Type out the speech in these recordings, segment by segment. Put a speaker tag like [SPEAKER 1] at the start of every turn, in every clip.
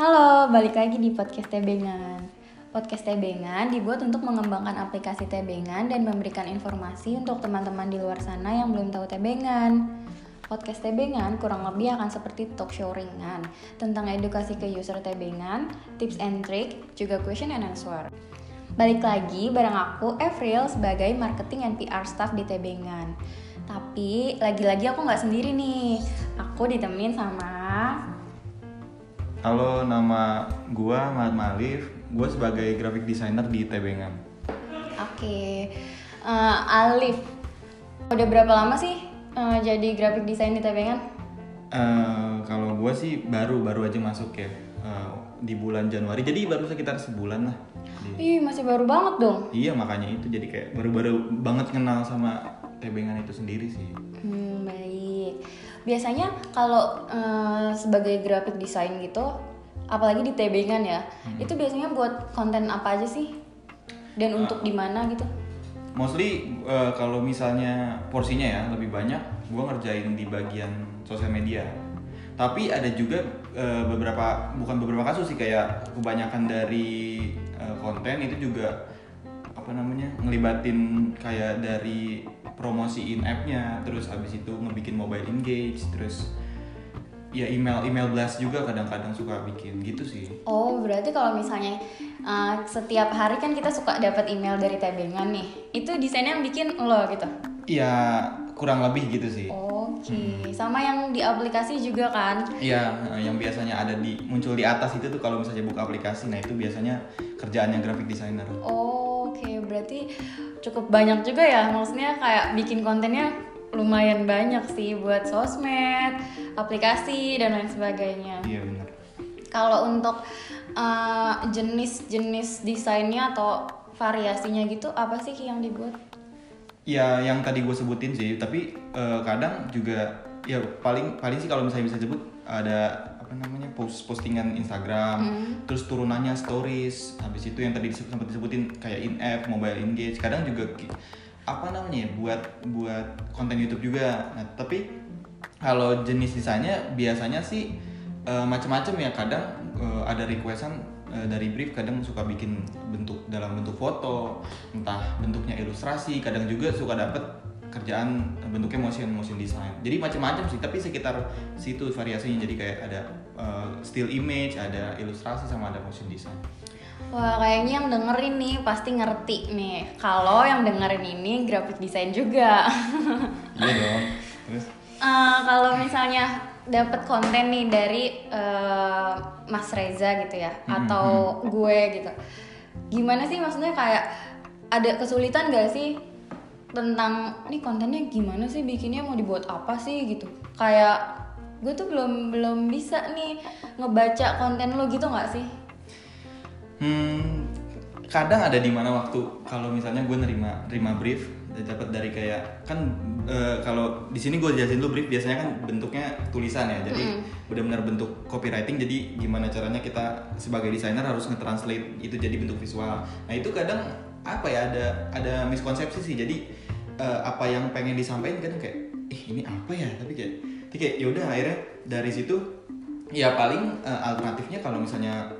[SPEAKER 1] Halo, balik lagi di podcast Tebengan. Podcast Tebengan dibuat untuk mengembangkan aplikasi Tebengan dan memberikan informasi untuk teman-teman di luar sana yang belum tahu Tebengan. Podcast Tebengan kurang lebih akan seperti talk show ringan tentang edukasi ke user Tebengan, tips and trick, juga question and answer. Balik lagi bareng aku, Avril, sebagai marketing and PR staff di Tebengan. Tapi lagi-lagi aku nggak sendiri nih. Aku ditemenin sama
[SPEAKER 2] Halo, nama gua Muhammad Malif. Gua sebagai graphic designer di Tebengan.
[SPEAKER 1] Oke, Eh, Alif. Udah berapa lama sih eh, jadi graphic design di Tebengan?
[SPEAKER 2] Eh, kalau gua sih baru baru aja masuk ya eh, di bulan Januari. Jadi baru sekitar sebulan lah.
[SPEAKER 1] Ih, masih baru banget dong.
[SPEAKER 2] Iya makanya itu jadi kayak baru-baru banget kenal sama Tebengan itu sendiri sih.
[SPEAKER 1] Hmm, baik. Biasanya kalau eh, sebagai graphic design gitu, apalagi di Tebengan ya, itu biasanya buat konten apa aja sih? Dan untuk di mana gitu?
[SPEAKER 2] Mostly eh, kalau misalnya porsinya ya lebih banyak, gua ngerjain di bagian sosial media. Tapi ada juga eh, beberapa bukan beberapa kasus sih kayak kebanyakan dari eh, konten itu juga apa namanya ngelibatin kayak dari promosiin app-nya, terus abis itu ngebikin mobile engage, terus ya email email blast juga kadang-kadang suka bikin gitu sih.
[SPEAKER 1] Oh, berarti kalau misalnya eh, setiap hari kan kita suka dapat email dari Tebengan nih. Itu desainnya yang bikin lo gitu.
[SPEAKER 2] Ya kurang lebih gitu sih.
[SPEAKER 1] Oke, sama yang di aplikasi juga kan?
[SPEAKER 2] Iya, eh, yang biasanya ada di muncul di atas itu tuh kalau misalnya buka aplikasi, nah itu biasanya kerjaannya graphic designer.
[SPEAKER 1] Oke, berarti cukup banyak juga ya. Maksudnya kayak bikin kontennya lumayan banyak sih buat sosmed, aplikasi dan lain sebagainya.
[SPEAKER 2] Iya benar.
[SPEAKER 1] Kalau untuk eh, jenis-jenis desainnya atau variasinya gitu apa sih yang dibuat?
[SPEAKER 2] Ya yang tadi gue sebutin sih, tapi eh, kadang juga ya paling paling sih kalau misalnya bisa sebut ada apa namanya post postingan Instagram, terus turunannya stories, habis itu yang tadi disebut, sempat disebutin kayak in app, mobile engage, kadang juga apa namanya ya, buat buat konten YouTube juga. Nah tapi kalau jenis desainnya biasanya sih eh, macam-macam ya kadang eh, ada requestan eh, dari brief kadang suka bikin bentuk dalam bentuk foto entah bentuknya ilustrasi kadang juga suka dapet kerjaan bentuknya motion motion design. Jadi macam-macam sih tapi sekitar situ variasinya. Jadi kayak ada eh, still image ada ilustrasi sama ada motion design.
[SPEAKER 1] Wah, kayaknya yang dengerin nih pasti ngerti nih. Kalau yang dengerin ini graphic design juga.
[SPEAKER 2] iya dong. Terus?
[SPEAKER 1] Eh, kalau misalnya dapat konten nih dari eh, Mas Reza gitu ya, atau gue gitu, gimana sih maksudnya kayak ada kesulitan gak sih tentang ini kontennya gimana sih? Bikinnya mau dibuat apa sih? gitu? Kayak gue tuh belum belum bisa nih ngebaca konten lo gitu nggak sih?
[SPEAKER 2] Hmm, kadang ada di mana waktu kalau misalnya gue nerima nerima brief dapat dari kayak kan eh, kalau di sini gue jelasin dulu brief biasanya kan bentuknya tulisan ya. Jadi benar-benar bentuk copywriting jadi gimana caranya kita sebagai desainer harus nge-translate itu jadi bentuk visual. Nah itu kadang apa ya ada ada miskonsepsi sih. Jadi eh, apa yang pengen disampaikan kadang kayak ih ini apa ya? Tapi kayak tapi kayak yaudah akhirnya dari situ ya paling eh, alternatifnya kalau misalnya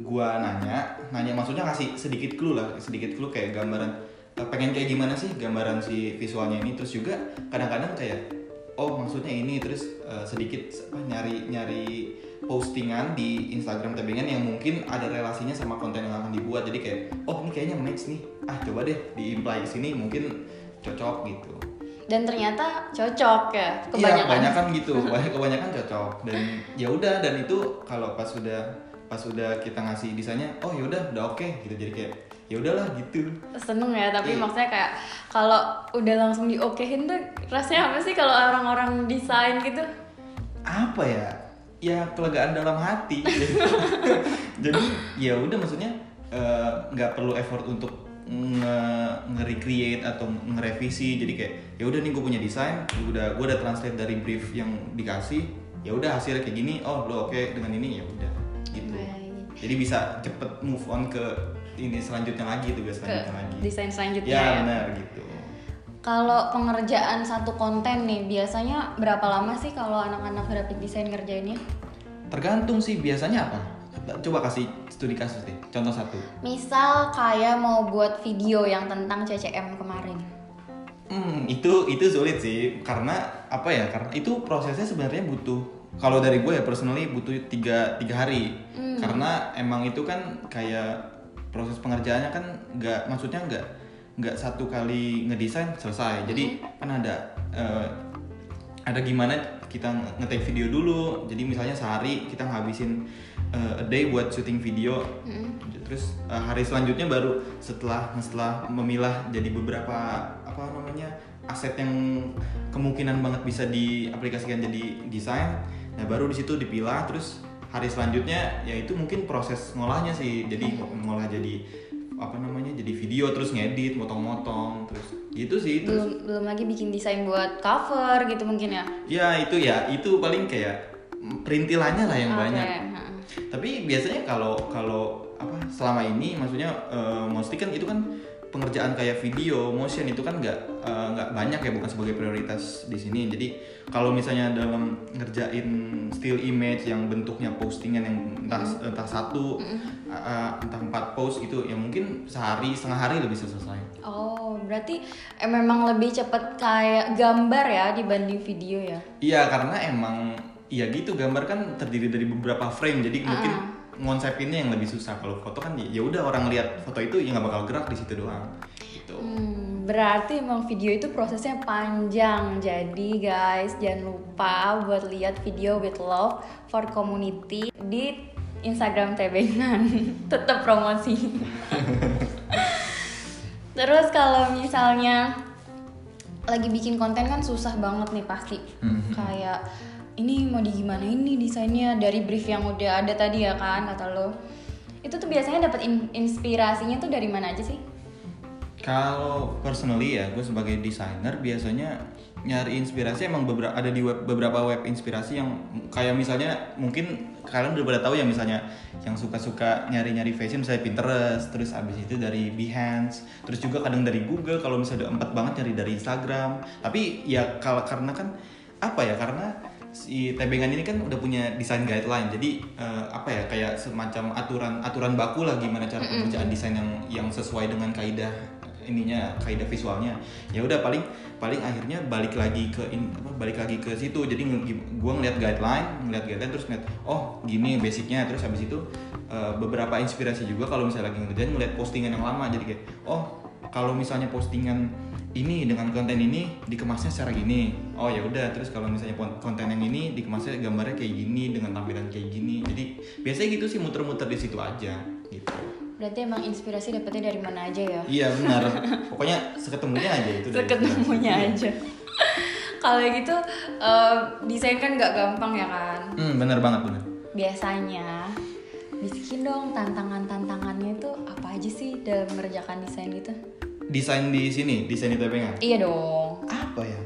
[SPEAKER 2] gua nanya nanya maksudnya ngasih sedikit clue lah sedikit clue kayak gambaran eh, pengen kayak gimana sih gambaran si visualnya ini. Terus juga kadang-kadang kayak oh maksudnya ini terus eh, sedikit apa nyari nyari postingan di Instagram Tebengan yang mungkin ada relasinya sama konten yang akan dibuat. Jadi kayak oh ini kayaknya match nih. Ah coba deh di imply sini. Mungkin cocok gitu
[SPEAKER 1] Dan ternyata cocok ya
[SPEAKER 2] Iya,
[SPEAKER 1] kebanyakan.
[SPEAKER 2] kebanyakan gitu. Banyak- kebanyakan cocok dan ya udah dan itu kalau pas sudah pas sudah kita ngasih desainnya, oh ya udah udah oke gitu. Jadi kayak ya udahlah gitu.
[SPEAKER 1] seneng ya tapi
[SPEAKER 2] Iya.
[SPEAKER 1] maksudnya kayak kalau udah langsung diokehin tuh rasanya apa sih kalau orang-orang desain gitu
[SPEAKER 2] Apa ya? Ya kelegaan dalam hati. Jadi ya udah maksudnya eh, nggak perlu effort untuk nge, nge-recreate atau ngerevisi. Jadi kayak ya udah nih gue punya desain udah gue udah translate dari brief yang dikasih ya udah hasilnya kayak gini oh lo oke dengan ini ya udah gitu.
[SPEAKER 1] Baik.
[SPEAKER 2] jadi bisa cepet move on ke ini selanjutnya lagi tugas
[SPEAKER 1] ke
[SPEAKER 2] selanjutnya lagi.
[SPEAKER 1] desain selanjutnya
[SPEAKER 2] ya
[SPEAKER 1] ya,
[SPEAKER 2] benar gitu.
[SPEAKER 1] Kalau pengerjaan satu konten nih biasanya berapa lama sih kalau anak-anak graphic design ngerjainnya?
[SPEAKER 2] Tergantung sih biasanya apa? Coba kasih studi kasus deh. Contoh satu.
[SPEAKER 1] Misal kayak mau buat video yang tentang CCM kemarin.
[SPEAKER 2] Hmm, itu itu sulit sih. Karena apa ya? Karena itu prosesnya sebenarnya butuh kalau dari gue ya personally butuh tiga, tiga hari. Karena emang itu kan kayak proses pengerjaannya kan nggak maksudnya nggak nggak satu kali ngedesain selesai. Jadi kan ada eh, ada gimana kita nge-take video dulu. Jadi misalnya sehari kita ngabisin uh, a day buat syuting video. Terus uh, hari selanjutnya baru setelah setelah memilah jadi beberapa apa namanya aset yang kemungkinan banget bisa diaplikasikan jadi desain. Nah baru di situ dipilah. Terus hari selanjutnya ya itu mungkin proses ngolahnya sih. Jadi ngolah jadi apa namanya jadi video terus ngedit motong-motong terus gitu sih. Terus
[SPEAKER 1] Belum belum lagi bikin desain buat cover gitu mungkin ya.
[SPEAKER 2] Ya itu ya. Itu paling kayak perintilannya lah yang
[SPEAKER 1] Oke,
[SPEAKER 2] banyak. Tapi biasanya kalau kalau apa selama ini maksudnya eh, mostly kan itu kan pengerjaan kayak video motion itu kan nggak eh, nggak banyak ya bukan sebagai prioritas di sini. Jadi kalau misalnya dalam ngerjain still image yang bentuknya postingan yang entah entah satu eh, entah empat post itu ya mungkin sehari setengah hari lebih selesai.
[SPEAKER 1] Oh, berarti eh, memang lebih cepet kayak gambar ya dibanding video ya.
[SPEAKER 2] Iya karena emang iya gitu gambar kan terdiri dari beberapa frame jadi mungkin ngonsepinnya yang lebih susah kalau foto kan ya udah orang lihat foto itu ya nggak bakal gerak di situ doang gitu
[SPEAKER 1] Hmm, berarti emang video itu prosesnya panjang. Jadi guys, jangan lupa buat lihat video with love for community di Instagram Tebengan. Tetap promosi. Terus kalau misalnya lagi bikin konten kan susah banget nih pasti.
[SPEAKER 2] Mhm.
[SPEAKER 1] Kayak ini mau di gimana ini desainnya dari brief yang udah ada tadi ya kan kata lo. Itu tuh biasanya dapat in- inspirasinya tuh dari mana aja sih?
[SPEAKER 2] kalau personally ya gue sebagai desainer biasanya nyari inspirasi emang beberapa ada di web, beberapa web inspirasi yang kayak misalnya mungkin kalian udah pada tahu ya misalnya yang suka-suka nyari-nyari fashion misalnya Pinterest terus abis itu dari Behance terus juga kadang dari Google kalau misalnya empat banget nyari dari Instagram tapi ya kalau karena kan apa ya karena si tebengan ini kan udah punya desain guideline. Jadi eh, apa ya kayak semacam aturan aturan baku lah gimana cara pengerjaan desain yang yang sesuai dengan kaidah ininya kaidah visualnya. Ya udah paling paling akhirnya balik lagi ke in, apa, balik lagi ke situ. Jadi gue ngeliat guideline ngeliat guideline terus ngeliat oh gini basicnya. Terus habis itu eh, beberapa inspirasi juga kalau misalnya lagi ngerjain ngeliat postingan yang lama. Jadi kayak oh kalau misalnya postingan ini dengan konten ini dikemasnya secara gini oh ya udah terus kalau misalnya konten yang ini dikemasnya gambarnya kayak gini dengan tampilan kayak gini jadi biasanya gitu sih muter-muter di situ aja gitu
[SPEAKER 1] Berarti emang inspirasi dapetnya dari mana aja ya?
[SPEAKER 2] iya benar pokoknya seketemunya aja itu
[SPEAKER 1] Seketemunya
[SPEAKER 2] Iya.
[SPEAKER 1] aja. Kalau gitu eh, desain kan nggak gampang ya kan?
[SPEAKER 2] hmm benar banget benar
[SPEAKER 1] Biasanya bisikin dong tantangan-tantangannya itu apa aja sih dalam mengerjakan desain gitu?
[SPEAKER 2] Desain di sini desain di Tepengan
[SPEAKER 1] Iya dong.
[SPEAKER 2] apa ya?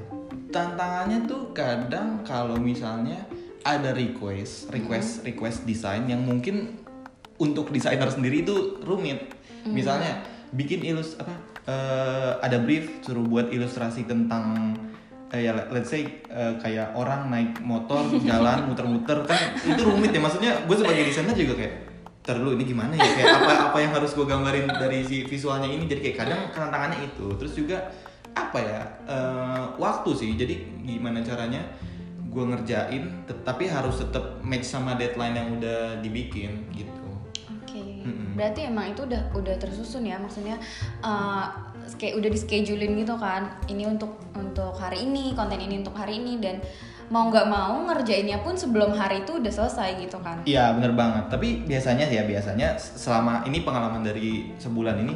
[SPEAKER 2] Tantangannya tuh kadang kalau misalnya ada request request request desain yang mungkin untuk desainer sendiri itu rumit. Misalnya bikin ilus apa eh, ada brief suruh buat ilustrasi tentang eh, ya let's say eh, kayak orang naik motor jalan muter-muter kan itu rumit ya. Maksudnya gue sebagai desainer juga kayak Ntar dulu ini gimana ya? Kayak apa apa yang harus gue gambarin dari si visualnya ini? Jadi kayak kadang tantangannya itu. Terus juga apa ya eh, waktu sih. Jadi gimana caranya gue ngerjain tetapi harus tetap match sama deadline yang udah dibikin gitu.
[SPEAKER 1] Oke. Berarti emang itu udah udah tersusun ya? Maksudnya eh, kayak udah di schedulein gitu kan. Ini untuk untuk hari ini, konten ini untuk hari ini dan mau nggak mau ngerjainnya pun sebelum hari itu udah selesai gitu kan.
[SPEAKER 2] Iya bener banget. Tapi biasanya ya biasanya selama ini pengalaman dari sebulan ini,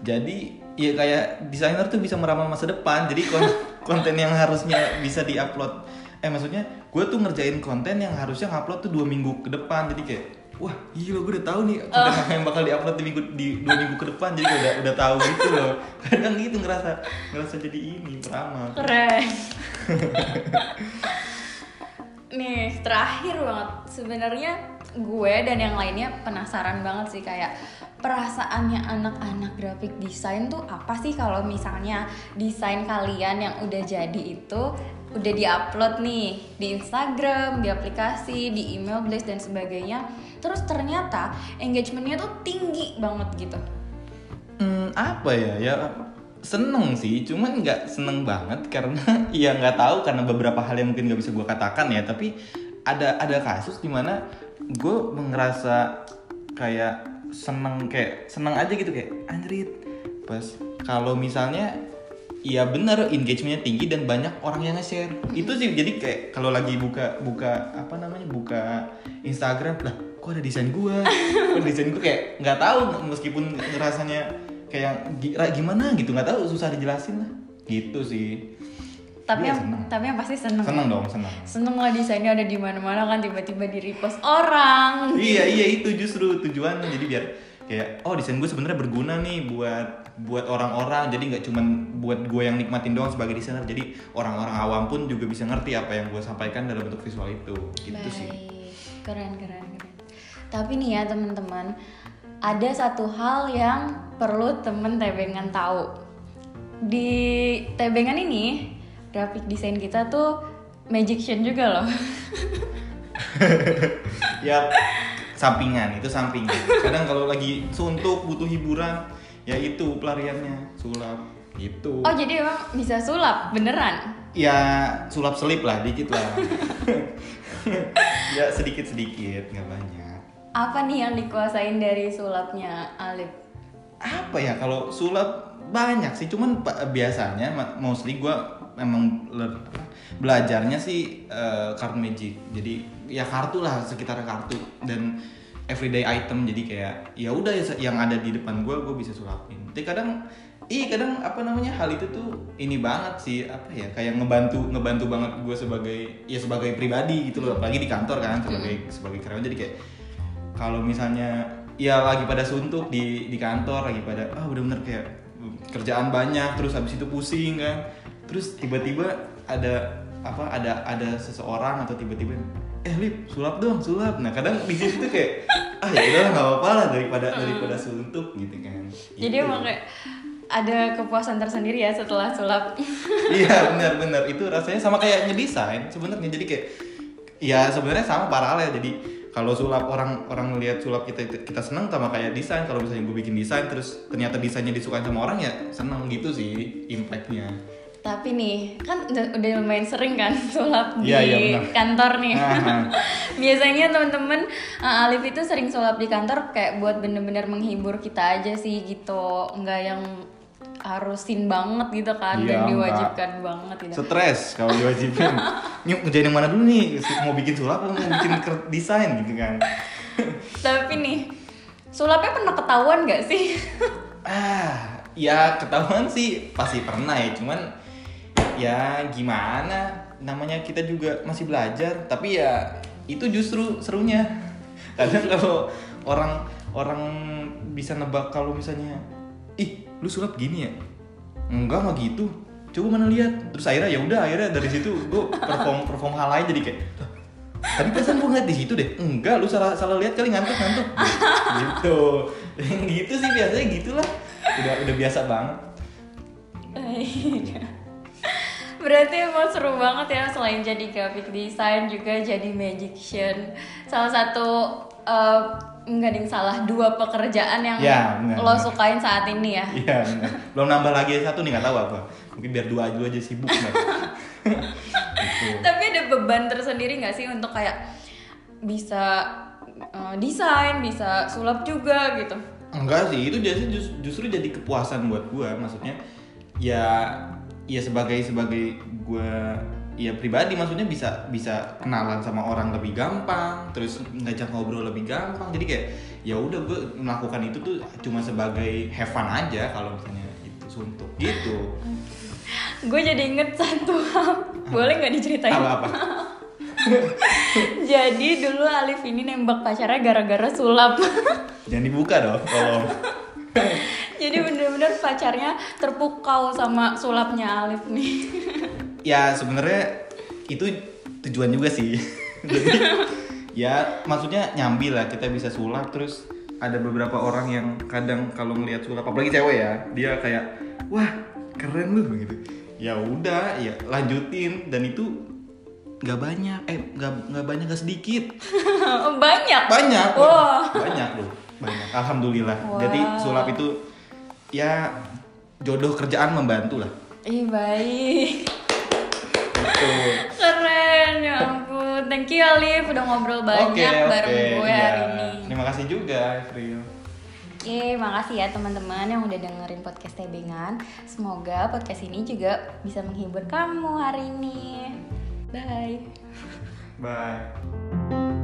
[SPEAKER 2] jadi ya kayak desainer tuh bisa meramal masa depan. Jadi kon- konten yang harusnya bisa diupload, eh maksudnya gue tuh ngerjain konten yang harusnya ngupload tuh dua minggu ke depan. Jadi kayak wah gila gue udah tahu nih konten apa yang bakal diupload di minggu di dua minggu ke depan. Jadi udah udah tahu gitu loh. Kadang gitu ngerasa ngerasa jadi ini peramal.
[SPEAKER 1] Keren. Nih, terakhir banget. Sebenarnya gue dan yang lainnya penasaran banget sih kayak perasaannya anak-anak graphic design tuh apa sih kalau misalnya desain kalian yang udah jadi itu udah diupload nih di Instagram, di aplikasi, di email blast dan sebagainya. Terus ternyata engagementnya tuh tinggi banget gitu.
[SPEAKER 2] Hmm, apa ya? Ya seneng sih, cuman nggak seneng banget karena ya nggak tahu karena beberapa hal yang mungkin nggak bisa gue katakan ya. Tapi ada ada kasus di mana gue ngerasa kayak seneng kayak seneng aja gitu kayak anjrit pas kalau misalnya Iya bener engagementnya tinggi dan banyak orang yang nge-share itu sih jadi kayak kalau lagi buka buka apa namanya buka Instagram lah kok ada desain gua kok ada desain gua kayak nggak tahu meskipun rasanya kayak gi- gimana? gitu nggak tahu susah dijelasin lah. Gitu sih.
[SPEAKER 1] Tapi
[SPEAKER 2] Iya,
[SPEAKER 1] yang
[SPEAKER 2] seneng.
[SPEAKER 1] tapi yang pasti seneng.
[SPEAKER 2] seneng dong seneng
[SPEAKER 1] Seneng lah desainnya ada di mana-mana kan tiba-tiba di repost orang.
[SPEAKER 2] iya iya itu justru tujuannya jadi biar kayak oh desain gue sebenarnya berguna nih buat buat orang-orang. Jadi nggak cuman buat gue yang nikmatin doang sebagai desainer. Jadi orang-orang awam pun juga bisa ngerti apa yang gue sampaikan dalam bentuk visual itu. Gitu sih.
[SPEAKER 1] Baik, keren keren keren. Tapi nih ya teman-teman, ada satu hal yang perlu temen tebengan tahu. Di tebengan ini, graphic design kita tuh magician juga loh.
[SPEAKER 2] ya sampingan itu sampingan kadang kalau lagi suntuk butuh hiburan ya itu pelariannya sulap gitu
[SPEAKER 1] Oh jadi emang bisa sulap beneran?
[SPEAKER 2] ya sulap selip lah dikit lah ya sedikit sedikit nggak banyak
[SPEAKER 1] Apa nih yang dikuasain dari sulapnya Alif?
[SPEAKER 2] apa ya kalau sulap banyak sih cuman biasanya mostly gue apa, belajarnya sih card magic. Jadi ya kartu lah sekitar kartu dan everyday item. Jadi kayak ya udah ya- yang ada di depan gue gue bisa sulapin. Tapi kadang Ih kadang apa namanya hal itu tuh ini banget sih apa ya kayak ngebantu ngebantu banget gue sebagai ya sebagai pribadi gitu loh. Apalagi di kantor kan sebagai sebagai karyawan. Jadi kayak kalau misalnya ya lagi pada suntuk di di kantor lagi pada ah udah bener kayak kerjaan banyak terus habis itu pusing kan. Terus tiba-tiba ada apa ada ada seseorang atau tiba-tiba eh lip sulap dong sulap. Nah kadang di situ tuh kayak ah ya udah nggak apa-apa lah daripada daripada suntuk gitu kan.
[SPEAKER 1] Jadi
[SPEAKER 2] Gitu.
[SPEAKER 1] emang kayak ada kepuasan tersendiri ya setelah sulap.
[SPEAKER 2] iya benar-benar itu rasanya sama kayak ngedesain sebenarnya. Jadi kayak ya sebenarnya sama paralel. Jadi kalau sulap orang orang lihat sulap kita kita seneng sama kayak desain kalau misalnya gue bikin desain terus ternyata desainnya disukai sama orang ya seneng gitu sih impactnya
[SPEAKER 1] Tapi nih, kan udah, udah lumayan sering kan sulap di
[SPEAKER 2] iya, benar.
[SPEAKER 1] kantor nih. Biasanya temen-temen uh, Alif itu sering sulap di kantor kayak buat bener-bener menghibur kita aja sih gitu. Nggak yang harusin banget gitu kan
[SPEAKER 2] Iya,
[SPEAKER 1] dan
[SPEAKER 2] enggak.
[SPEAKER 1] diwajibkan banget gitu.
[SPEAKER 2] stres kalau diwajibin ini ngerjain yang mana dulu nih mau bikin sulap atau mau bikin desain gitu kan
[SPEAKER 1] Tapi nih, sulapnya pernah ketahuan nggak sih?
[SPEAKER 2] ah ya ketahuan sih pasti pernah ya cuman ya gimana namanya kita juga masih belajar tapi ya itu justru serunya kadang kalau orang orang bisa nebak kalau misalnya ih lu sulap gini ya? Enggak nggak gitu. Coba mana lihat? Terus akhirnya ya udah akhirnya dari situ gue perform perform hal lain jadi kayak "Lah, tadi perasaan gue ngeliat di situ deh. Enggak lu salah salah lihat kali ngantuk ngantuk. Gitu. Gitu sih biasanya gitulah. Udah udah biasa banget.
[SPEAKER 1] Berarti emang seru banget ya selain jadi graphic design juga jadi magician. Salah satu eh, enggak ding salah dua pekerjaan yang
[SPEAKER 2] Ya, benar,
[SPEAKER 1] lo
[SPEAKER 2] benar.
[SPEAKER 1] sukain saat ini ya.
[SPEAKER 2] iya belum nambah lagi satu nih nggak tahu apa mungkin biar dua dulu aja sibuk nggak gitu.
[SPEAKER 1] Tapi ada beban tersendiri nggak sih untuk kayak bisa eh, desain, bisa sulap juga gitu.
[SPEAKER 2] enggak sih itu jadi jus- justru jadi kepuasan buat gua maksudnya ya ya sebagai sebagai gua ya pribadi maksudnya bisa bisa kenalan sama orang lebih gampang terus ngajak ngobrol lebih gampang jadi kayak ya udah gue melakukan itu tuh cuma sebagai have fun aja kalau misalnya itu suntuk gitu
[SPEAKER 1] Gue jadi inget satu hal, boleh nggak diceritain?
[SPEAKER 2] apa apa
[SPEAKER 1] Jadi dulu Alif ini nembak pacarnya gara-gara sulap.
[SPEAKER 2] jangan dibuka dong tolong
[SPEAKER 1] Jadi bener-bener pacarnya terpukau sama sulapnya Alif nih.
[SPEAKER 2] Ya sebenarnya itu tujuan juga sih jadi ya maksudnya nyambi lah kita bisa sulap terus ada beberapa orang yang kadang kalau ngelihat sulap apalagi cewek ya dia kayak wah keren lu gitu ya udah ya lanjutin dan itu nggak banyak eh nggak nggak banyak nggak sedikit
[SPEAKER 1] Banyak.
[SPEAKER 2] banyak
[SPEAKER 1] Wah.
[SPEAKER 2] banyak loh banyak alhamdulillah
[SPEAKER 1] Wow.
[SPEAKER 2] jadi sulap itu ya jodoh kerjaan membantu lah
[SPEAKER 1] Ih baik. Keren ya ampun. Thank you Alif udah ngobrol banyak
[SPEAKER 2] Oke,
[SPEAKER 1] bareng
[SPEAKER 2] oke,
[SPEAKER 1] gue
[SPEAKER 2] iya.
[SPEAKER 1] hari ini.
[SPEAKER 2] terima kasih juga April
[SPEAKER 1] Oke, makasih ya teman-teman yang udah dengerin podcast Tebengan. Semoga podcast ini juga bisa menghibur kamu hari ini. Bye.
[SPEAKER 2] bye